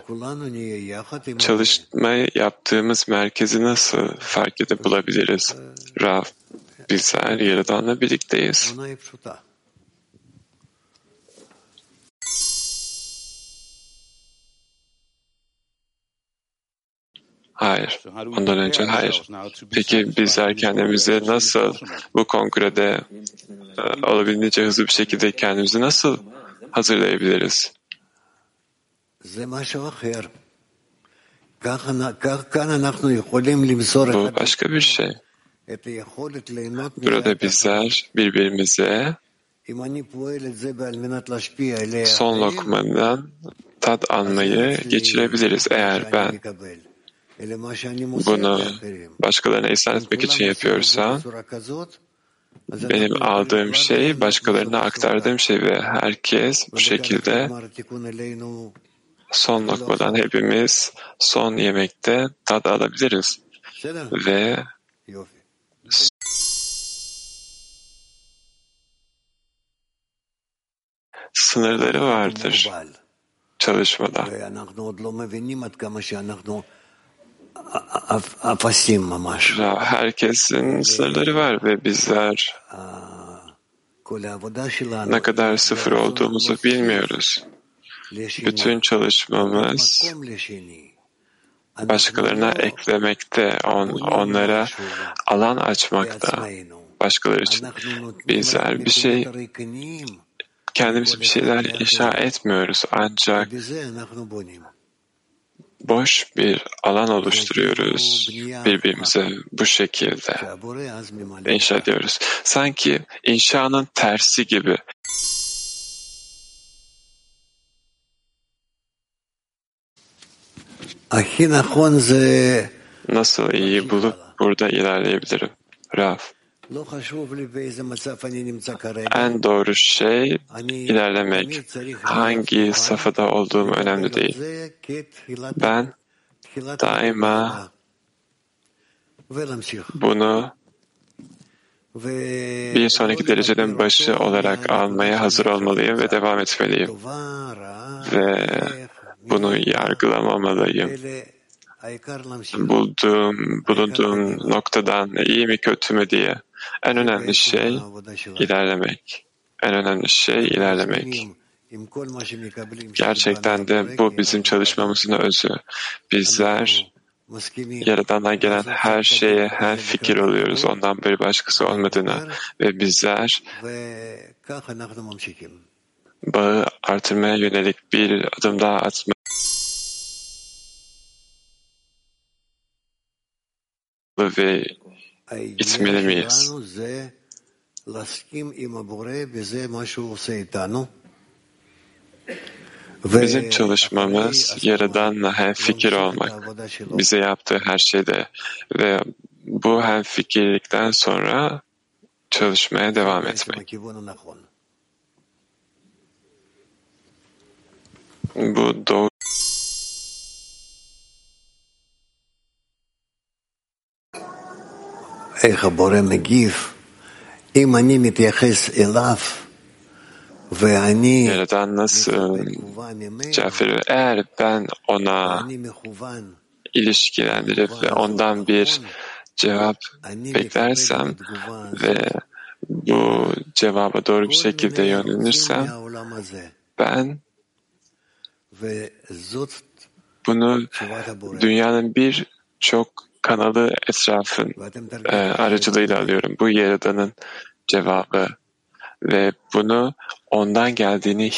çalışma yaptığımız merkezi nasıl fark edip bulabiliriz? Rav, bizler Yaradan'la birlikteyiz. Hayır. Ondan önce hayır. Peki bizler kendimizi nasıl bu kongrede e, olabildiğince hızlı bir şekilde kendimizi nasıl hazırlayabiliriz? Bu başka bir şey. Burada bizler birbirimize son lokmandan tat almayı geçirebiliriz eğer ben bunu başkalarına ihsan etmek için yapıyorsam benim aldığım şey başkalarına aktardığım şey ve herkes bu şekilde son lokmadan hepimiz son yemekte tad alabiliriz. Ve sınırları vardır. Çalışmada. Herkesin sınırları var ve bizler ne kadar sıfır olduğumuzu bilmiyoruz. Bütün çalışmamız başkalarına eklemekte, on, onlara alan açmakta, başkaları için. Bizler bir şey, kendimiz bir şeyler inşa etmiyoruz. Ancak boş bir alan oluşturuyoruz birbirimize bu şekilde inşa ediyoruz. Sanki inşanın tersi gibi. Nasıl iyi bulup burada ilerleyebilirim? Raf. En doğru şey ilerlemek. Hangi safhada olduğum önemli değil. Ben daima bunu bir sonraki dereceden başı olarak almaya hazır olmalıyım ve devam etmeliyim. Ve bunu yargılamamalıyım. Bulduğum, bulunduğum noktadan iyi mi kötü mü diye. En önemli şey ilerlemek. En önemli şey ilerlemek. Gerçekten de bu bizim çalışmamızın özü. Bizler Yaradan'dan gelen her şeye her fikir oluyoruz ondan bir başkası olmadığına ve bizler bağı artırmaya yönelik bir adım daha atma ve itmeli miyiz? Bizim çalışmamız Yaradan'la hem fikir olmak, bize yaptığı her şeyde ve bu hem fikirlikten sonra çalışmaya devam etmek. Bu doğru איך הבורא מגיב, אם אני מתייחס אליו ואני Yaradan nasıl cevap veriyor? Eğer ben ona ilişkilendirip ve ondan bir cevap beklersem ve bu cevaba doğru bir şekilde yönelirsem ben bunu dünyanın bir çok kanalı etrafın e, aracılığıyla alıyorum. Bu Yaradan'ın cevabı ve bunu ondan geldiğini